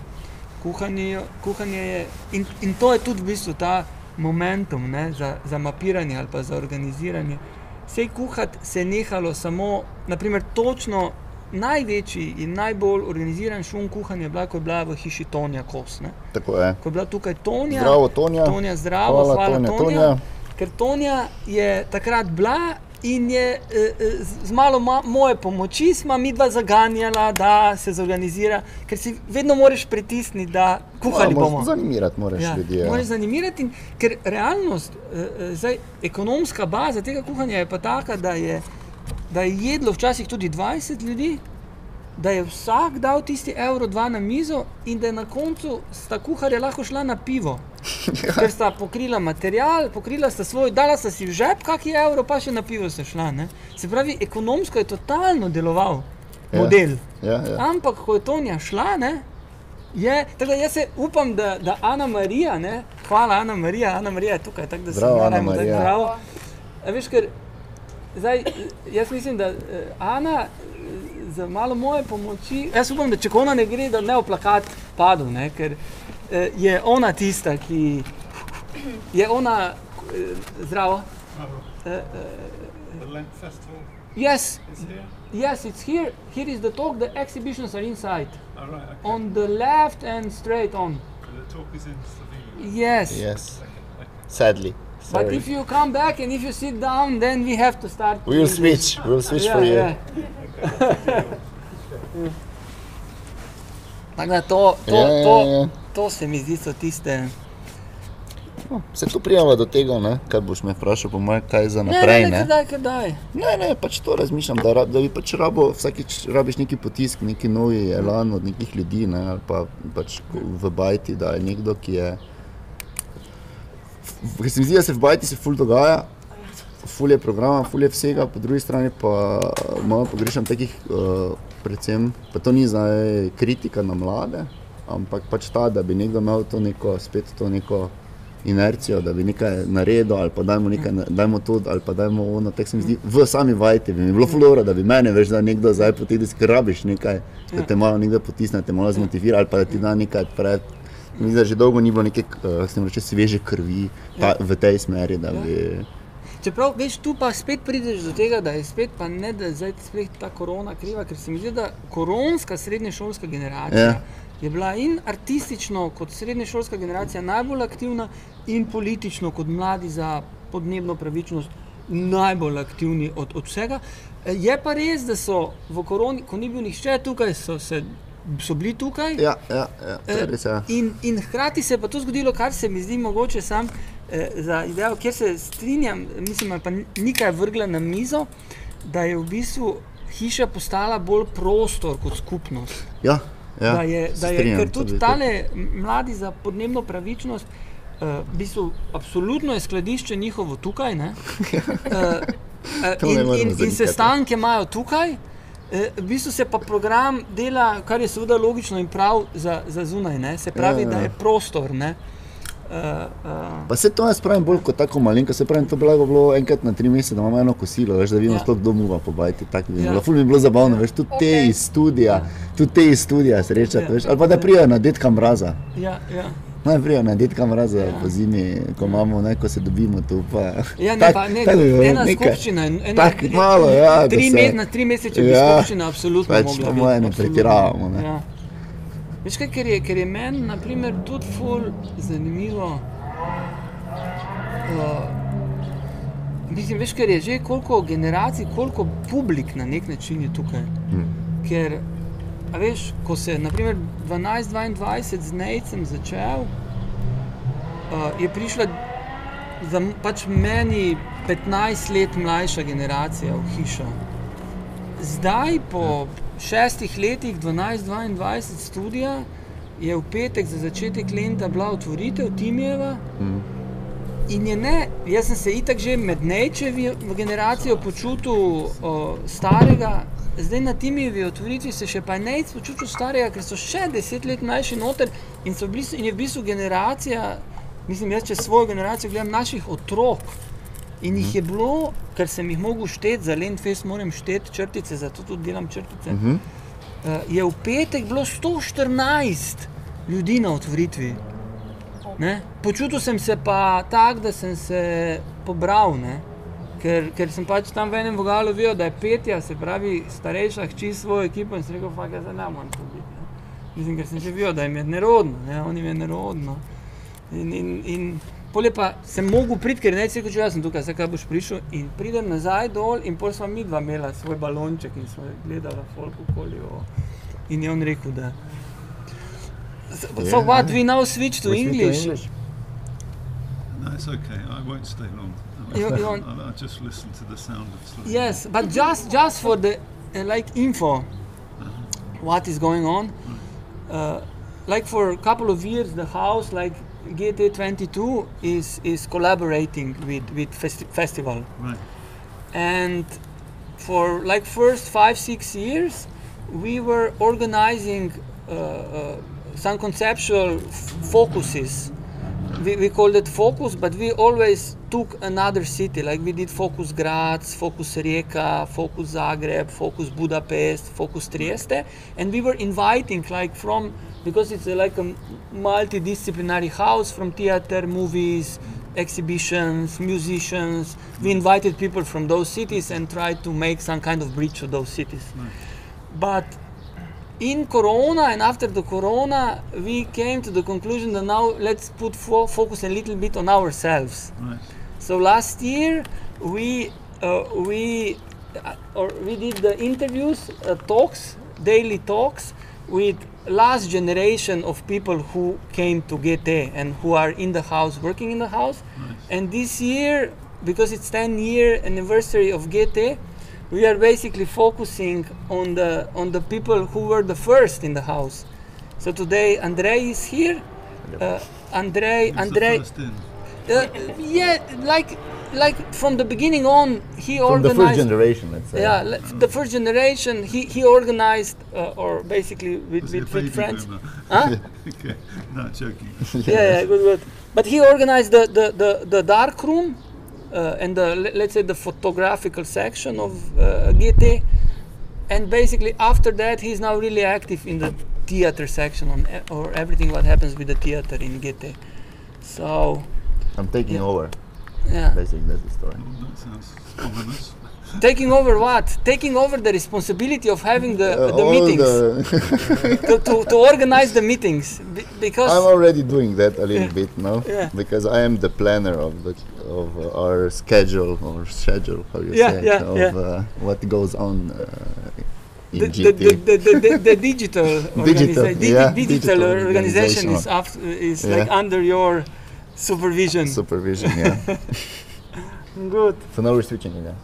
Kuhanje, kuhanje je, in, in to je tudi v bistvu ta momentum ne, za, za mapiranje ali pa za organiziranje. Sej kuhati se je nehalo samo, naprimer, točno največji in najbolj organiziran šum kuhanja je bila, ko je bila v hiši Tonja Kos. Ne. Tako je. Ko je bila tukaj Tonja, Zdravo, Tonja. Tonja zdravo, Hvala, hvala, Tonja, Tonja, Tonja. Ker Tonja je takrat bila in je eh, eh, z z malo ma, moje pomoči smo mi dva zaganjala, da se zorganizira, ker si vedno moraš pritisniti, da kuhali Moramo bomo. Zanimirati moraš Ja, ljudi. Ja. Moraš zanimirati, in, ker realnost, eh, zdaj, ekonomska baza tega kuhanja je pa taka, da je, da je jedlo včasih tudi 20 ljudi, da je vsak dal tisti evro, dva na mizo in da je na koncu sta kuharja lahko šla na pivo. Ker sta pokrila material, pokrila sta svoj, dala sta si v žep, kakšen evro, pa še na pivo sta šla. Ne? Se pravi, ekonomsko je totalno deloval Ja. model. Ja, ja. Ampak, ko je Tonja šla, ne, je, tako da jaz se upam, da, da Ana Marija, ne, hvala Ana Marija, Ana Marija je tukaj, tako da se Ana moramo tako Marija. zdravo. A veš, ker zdaj, jaz mislim, da eh, Ana eh, z malo moje pomoči, jaz upam, da če ona ne gre, da ne v plakat padel, ne, ker eh, je ona tista, ki je ona eh, zdravo. The Lent Festival yes, is here. yes, it's here. Here is the talk. The exhibitions are inside. All right. Okay. on the left and straight on. And the talk is in Slovenia. Yes. Yes. Okay. Okay. Sadly. But if you come back and if you sit down, then we have to start. We will switch. We will switch Ja, for you. ja. Tako da to, to, Ja, ja, to, ja. to se mi zdi, so tiste. No, Se tu prijava do tega, ne? kaj boš me vprašal, po mojem, kaj za naprej. ne, Ne, ne, kdaj, kdaj. ne, ne pač to razmišljam, da, da bi pač rabo, vsakič rabiš neki potisk, neki novi elan od nekih ljudi, ne? ali pa pač v bajti, da je nekdo, ki je. Ker se mi zdi, da se v bajti se ful dogaja, ful je programa, ful je vsega, po drugi strani pa malo pogrešam takih, uh, predvsem, pa to ni zdaj kritika na mlade, ampak pač ta, da bi nekdo imel to neko, spet to neko inercijo, da bi nekaj naredil, ali pa dajmo, nekaj, dajmo to, ali pa dajmo ono. Tako se mi zdi, v sami vajti bi mi bilo flora, da bi mene veš, da nekdo zdaj potegne, ker rabiš nekaj, da te malo nekdo potisne, te malo zmotivira, ali pa da ti da nekaj pred. Mislim, da že dolgo ni bilo neke, se reče, sveže krvi ta, v tej smeri, da bi. Čeprav, veš, tu pa spet prideš do tega, da je spet, pa ne da je zdaj spet ta korona kriva, ker se mi zdi, da koronska srednješolska generacija Ja. je bila in artistično kot srednješolska generacija najbolj aktivna in politično kot mladi za podnebno pravičnost najbolj aktivni od, od vsega. E, Je pa res, da so v koroni, ko ni bil nihče tukaj, so, se, so bili tukaj. Ja, ja, ja je res. Ja. In, in hkrati se je pa to zgodilo, kar se mi zdi mogoče sam eh, za idejo, kjer se strinjam, mislim, pa nekaj vrgla na mizo, da je v bistvu hiša postala bolj prostor kot skupnost. Ja, ja, da je, da je, strinjam, ker tudi tale mladi za podnebno pravičnost Uh, v bistvu, absolutno je skladišče njihovo tukaj. ne. Uh, in, in, in sestanke imajo tukaj, v bistvu se pa program dela, kar je seveda logično in prav za, za zunaj, ne. se pravi, Ja, ja. da je prostor. Ne. Uh, uh, Pa se to jaz pravim bolj kot tako malenko, se pravi, to bi lahko bilo enkrat na tri mesece, da imamo eno kosilo, veš, da vidimo Ja. ja. sploh domuva po bajti, tako bi Ja. ja. bilo, ful bi bilo zabavno, veš, tudi okay. te iz studija, tudi te iz studija srečati, Ja. veš, ali pa da prijajo na detka mraza. ja, ja. Naj prijajo na detka mraza Ja. ja. po zimi, ko imamo, ne, ko se dobimo tu, pa... Ja, ne, tak- pa, ne, tak ena nekaj. skupščina. en- Ena, Tako malo, ja, tri se- me, tri mesece, če bi Ja, skupščina absolutno pač mogla po moje ne pretiravamo, ne. Ja. Veš kaj, ker je, ker je meni, na primer, tudi ful zanimivo. Uh, mislim, veš, ker je že koliko generacij, koliko publik na nek način je tukaj. Hm. Ker, a veš, ko se naprimer 12-22 z Nejcem začel, uh, je prišla za pač meni 15 let mlajša generacija v hišo. Zdaj, po šestih letih, 12-22 študija, je v petek za začetek leta bila otvoritev Timijeva. Mm. In je ne, jaz sem se itak že med Nečevi generacijo počutil o, starega, zdaj na Timijevi otvoritvi se še pa Nec počutil starega, ker so še deset let mlajši noter in, so bistvu, in je v bistvu generacija, mislim, jaz čez svojo generacijo gledam naših otrok. In jih je bilo, ker sem jih mogel šteti, za Lendfest moram šteti črtice, zato tudi delam črtice. Mhm. Uh, je v petek bilo 114 ljudi na otvoritvi. Ne? Počutil sem se pa tako, da sem se pobral, ne? ker, ker sem pač tam v enem vogalu videl, da je petja, se pravi, starejša hči svojo ekipo in sem rekel, da zdaj ne morem to biti. Ne? Mislim, ker sem že videl, da jim je nerodno, ne? oni jim je nerodno. In, in, in pol je pa sem mogel priti, ker ne rekel, če jaz sem tukaj, zdaj kaj boš prišel. In pridem nazaj dol in pol smo mi dva imela svoj balonček in smo gledali folk okoli. o- In je on rekel, da. So what we now switch to We speak to English. English. No, it's okay. I won't stay long. You- you want- I'll, I'll just listen to the sound of Slovenia. Yes, but just just for the uh, like info, what is going on? Uh, like for a couple of years, the house like GT22 is is collaborating with with festi- festival, Right. and for like first five six years, we were organizing uh, uh, some conceptual focuses. We, we called it focus but we always took another city. Like we did focus graz focus rijeka focus zagreb focus budapest focus trieste. And we were inviting like from because it's like a multidisciplinary house from theater movies exhibitions musicians we invited people from those cities and tried to make some kind of bridge to those cities. But in corona and after the corona we came to the conclusion that now let's put fo- focus a little bit on ourselves. Right. so last year we uh, we uh, or we did the interviews uh, talks daily talks with last generation of people who came to GT and who are in the house working in the house. And this year because it's 10 year anniversary of GT we are basically focusing on the on the people who were the first in the house so today Andrei is here uh, Andrei Who's Andrei the first in? uh, yeah, like like from the beginning on, he From the organized. first generation, let's say. yeah, le- the first generation. He he organized, uh, or basically with Was he a with, with friends. Huh? okay. not joking. yeah, yeah, good, good. But he organized the the the, the dark room, and the let's say the photographical section of uh, GT, and basically after that he's now really active in the theater section on e- or everything what happens with the theater in GT. So I'm taking Yeah. over. yeah. Basically, that's the story. Well, that sounds ominous. Taking over what? Taking over the responsibility of having the, Uh, the meetings, the- to, to, to organize the meetings. Be- because I'm already doing that a little Yeah. bit now Yeah. because I am the planner of the of uh, our schedule or schedule, how you Yeah, say, it, yeah, of yeah. Uh, what goes on uh, the, the, the, the, the, digital, Digital, organiza- di- yeah, digital, digital organization is, organization. after, is like under your supervision. Supervision, yeah. Good. so now we're switching again.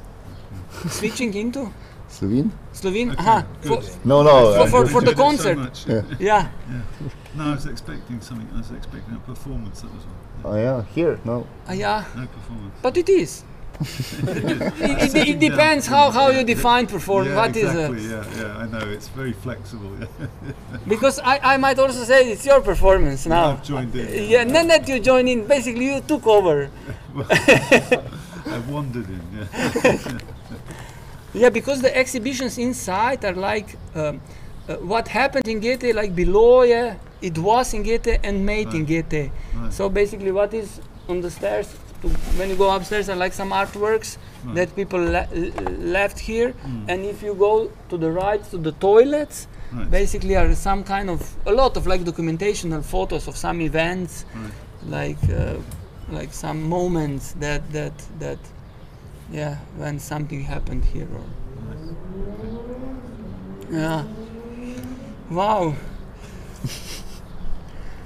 Switching into? Slovene. Slovene. Okay, Aha, for. No, no. For- for- uh, for the Enjoyed it so concert. much. Yeah. ja. No, I was expecting something. I was expecting a performance. That was all. Oh, yeah, here, no. Ah, yeah. No performance. But it is. it, it, it depends how, how you define performance. yeah, what is exactly. it? Yeah, yeah. I know it's very flexible. Yeah. Because I, I might also say it's your performance now. I've joined in. Yeah, not that you join in. Basically, you took over. I've wandered in. Yeah. Yeah, because the exhibitions inside are like um, uh, what happened in Goethe, like below, yeah, it was in Goethe and made in Goethe. Right. So basically, what is on the stairs, when you go upstairs, are like some artworks Right. that people le- left here. And if you go to the right to the toilets, Right. basically are some kind of a lot of like documentational photos of some events, Right. like uh, like some moments that that that yeah when something happened here or ja wow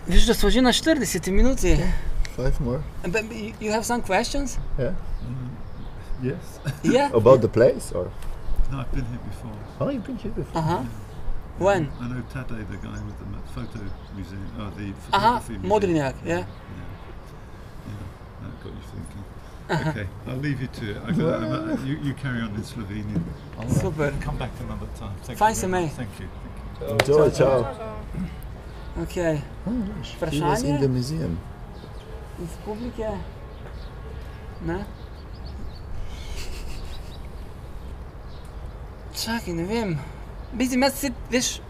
Viš, da smo že na 40 minuti. Eh? Five more. But you- you have some questions? Yeah. Mm, yes. Yeah. About the place, or? No, I've been here before. Oh, you've been here before. Uh-huh. When? I know Tade, the guy with the photo museum, or the Aha, photography museum. Modriniak, yeah. Yeah. Thinking. Okay, I'll leave you to it. I got, I'm, uh, you, you carry on in Slovenian. Super. Come back another time. Thank Fajn you se very me. much. Thank you. Thank you. Enjoy, ciao. Okay. Oh, Vprašanje? in the museum. Iz publike? Ne? Čakaj, ne vem. Mislim, jaz se, veš,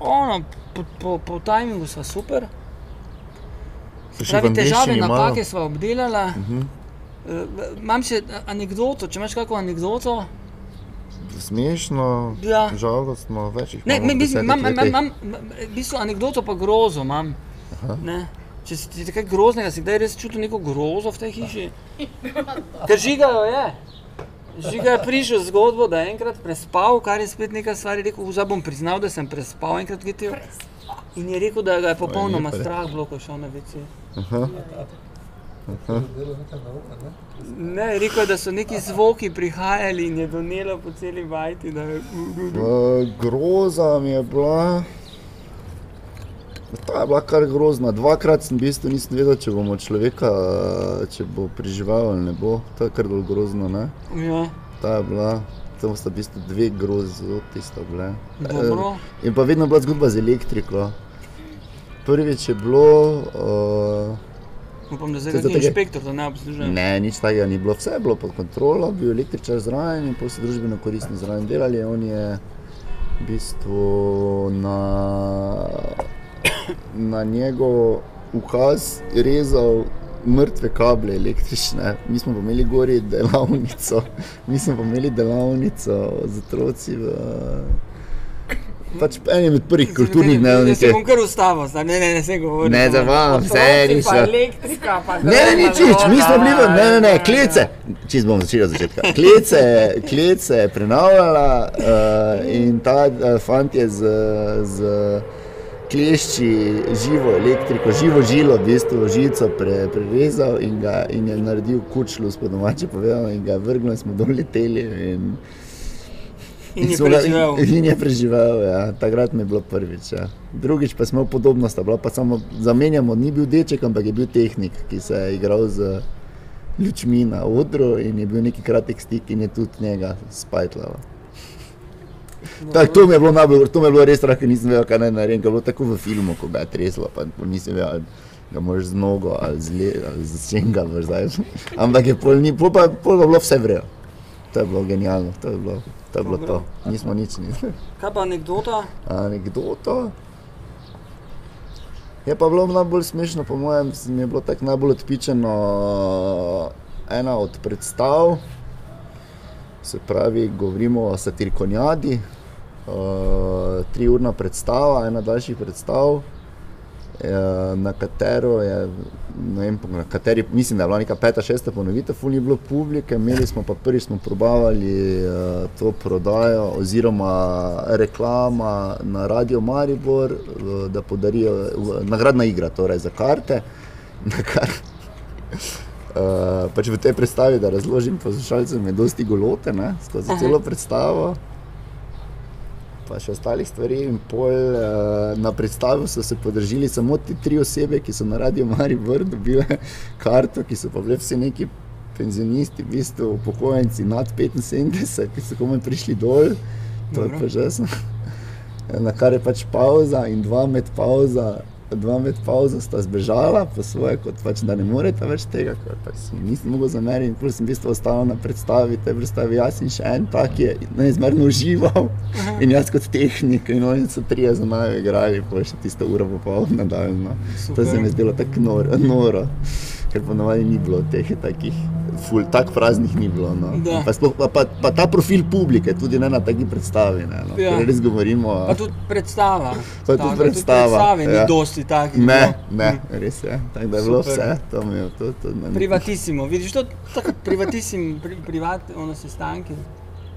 ono, po, po, po tajmingu sva super. Pravi, težave, napake sva obdelala. Mhm. Uh, imam še a- anekdoto, če imaš kakšno anekdoto. Smešno, Ja. žalostno, več jih Ne, mislim, imam, imam, imam, imam, v bistvu anekdoto pa grozo imam. Ne? Če si ti kaj groznega, si kdaj res čutil neko grozo v tej hiši? Ker žigajo je. Žiga je prišel z zgodbo, da je enkrat prespal, kar je spet neka stvar. Je rekel, zdaj bom priznal, da sem prespal enkrat v GTO. In je rekel, da ga je popolnoma je. strah bilo, ko je šel na WC. Ne, rekel je, da so neki zvoki prihajali in je donelo po celi vajti. Je... Uh, groza mi je bila. Ta je bila kar grozna. Dvakrat sem v bistvu nisem vedel, če bomo človeka, če bo preživel ali ne bo. To je kar bolj grozno, ne? Ja, Ta je bila. To sta v bistvu dve grozoti sta bile. dobro. Eh, In pa vedno bila zgodba z elektriko. Prvič je bilo. Uh, Upam, da zdaj ker- inšpektor to ne obslužuje. Ne, nič takega ni bilo, vse je bilo pod kontrolo, bil električar zraven in potem so družbeno koristno zraven delali. On je v bistvu na, na njegov ukaz rezal mrtve kable električne. Mi smo imeli gori delavnico, mi smo imeli delavnico z otroci v pač enem od prvih kulturnih Ne, dnevnih. se bom kar ustavil, zdaj ne, ne, ne, se govori. Ne, zdaj vam, vse niso. pa elektrika, pa Ne, ne, zelena nič, mi smo bili ne, ne, ne, ja, klice. Čez bom začel od začetka. Klice, klice je prenavljala uh, in ta uh, fant je z, z klešči živo elektriko, živo žilo, v bistvu žico pre, prerezal in, ga, in je naredil kučlu, po domače povedano, in ga je vrgel in smo dol leteli. In, In je ga- preživel. In je preživel, ja. takrat mi je bilo prvič. Ja. Drugič pa smo podobno sta bila, pa samo zamenjamo, ni bil deček, ampak je bil tehnik, ki se je igral z lučmi na odru in je bil neki kratek stik in je tudi njega spajtlal. Tak, to mi je bilo najbolj, to mi je bilo res strah, ker nisem vedel, kaj naj naredim, bilo tako v filmu, ko ga je treslo, pa nisem vedel, ga moraš z nogo ali z, le, ali z čem ga zdaj. Ampak je pol, ni, pol, pa, pol pa bilo vse vrejo. To je bilo genialno, to je bilo to. Je bilo to. Nismo nič, nismo. Kaj pa anekdota? Anekdoto. Je pa bilo najbolj smešno, po mojem, mi je bilo tako najbolj odpičeno ena od predstav. Se pravi, govorimo o satirikonjadi, uh, triurna predstava, ena daljših predstav, eh, na katero je, ne vem, na kateri, mislim, da je bila neka peta, šesta ponovitev, ful ni bilo publike, imeli smo pa prvič smo probavali uh, to prodajo oziroma reklama na Radio Maribor, uh, da podarijo, uh, nagradna igra torej za karte, na kar Uh, pač v tej predstavi, da razložim poslušalcem, je dosti golote ne, skozi celo predstavo. Pa še ostalih stvari. In pol, uh, na predstavu so se podržili samo te tri osebe, ki so na Radio Maribor dobile karto, ki so pa bile vsi neki penzionisti, v bistvu upokojenci nad 75, ki so komaj prišli dol. To je Dobro. pa že jasno. Na kar je pač pauza in dva med pauza. Dva med pauzo sta zbežala, po svoje, kot pač, da ne morete več tega, ker pač nisem mogel zameriti. Plus sem v bistvu ostal na predstavi, te predstavi jaz in še en tak je neizmerno užival. In jaz kot tehnik, in oni so trije za nami igrali, pa še tisto uro popoln nadaljno. To Super. se mi je zdelo tako noro, noro ker ponovadi ni bilo teh takih, ful, tak praznih ni bilo. No. Da. Pa, sploh, pa, pa, pa ta profil publike, tudi ne na taki predstavi, ne, no. Ja. Ker res govorimo. Pa tudi predstava. Pa tudi taka, predstava, predstave ni ja. dosti takih. Ne, bilo. ne, Mm. res je. Tako da je bilo Super. vse, to je to. to ne, Privatissimo, vidiš to, tako privatissimo, pri, privat, ono sestanki,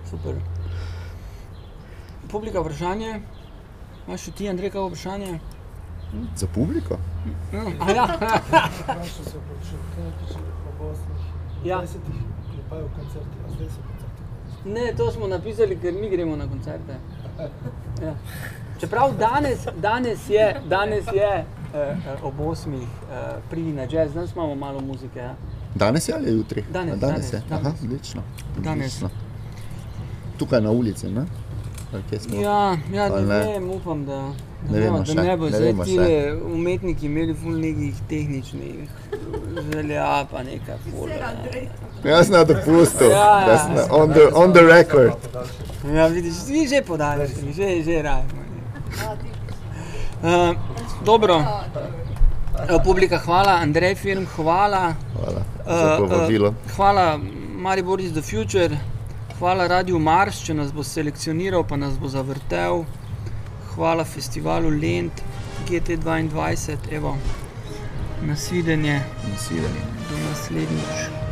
super. Publika vprašanje, imaš ti, Andrej, kako vprašanje? Za publiko? Ja, Ja. 20-ih klepajo koncerti, a zdaj so koncerti. ne, to smo napisali, ker mi gremo na koncerte. Ja. Čeprav danes, danes je, danes je eh, eh, ob osmih eh, pridi na jazz, danes imamo malo muzike. Ja. Danes je ali jutri? Danes, A danes, danes, je. Aha, danes. odlično. Danes. odlično. Tukaj na ulici, ne? Ja, ja ne, ne? vem, upam, da, da, Ne vemo da še, ne bo zdaj ti umetniki imeli ful nekih tehničnih želja, pa nekaj ful. Jaz na dopustu, Ja, ja. da sem on the, on the record. Ja, vidiš, vi že podaljšali, že, že rajmo. Uh, dobro, uh, publika, hvala, Andrej Firm, hvala. Hvala za Uh, povabilo. uh, hvala Maribor is the future, hvala Radio Mars, če nas bo selekcioniral, pa nas bo zavrtel. Hvala festivalu Lent, GT22, evo, nasvidenje, Nasvidenje. do naslednjič.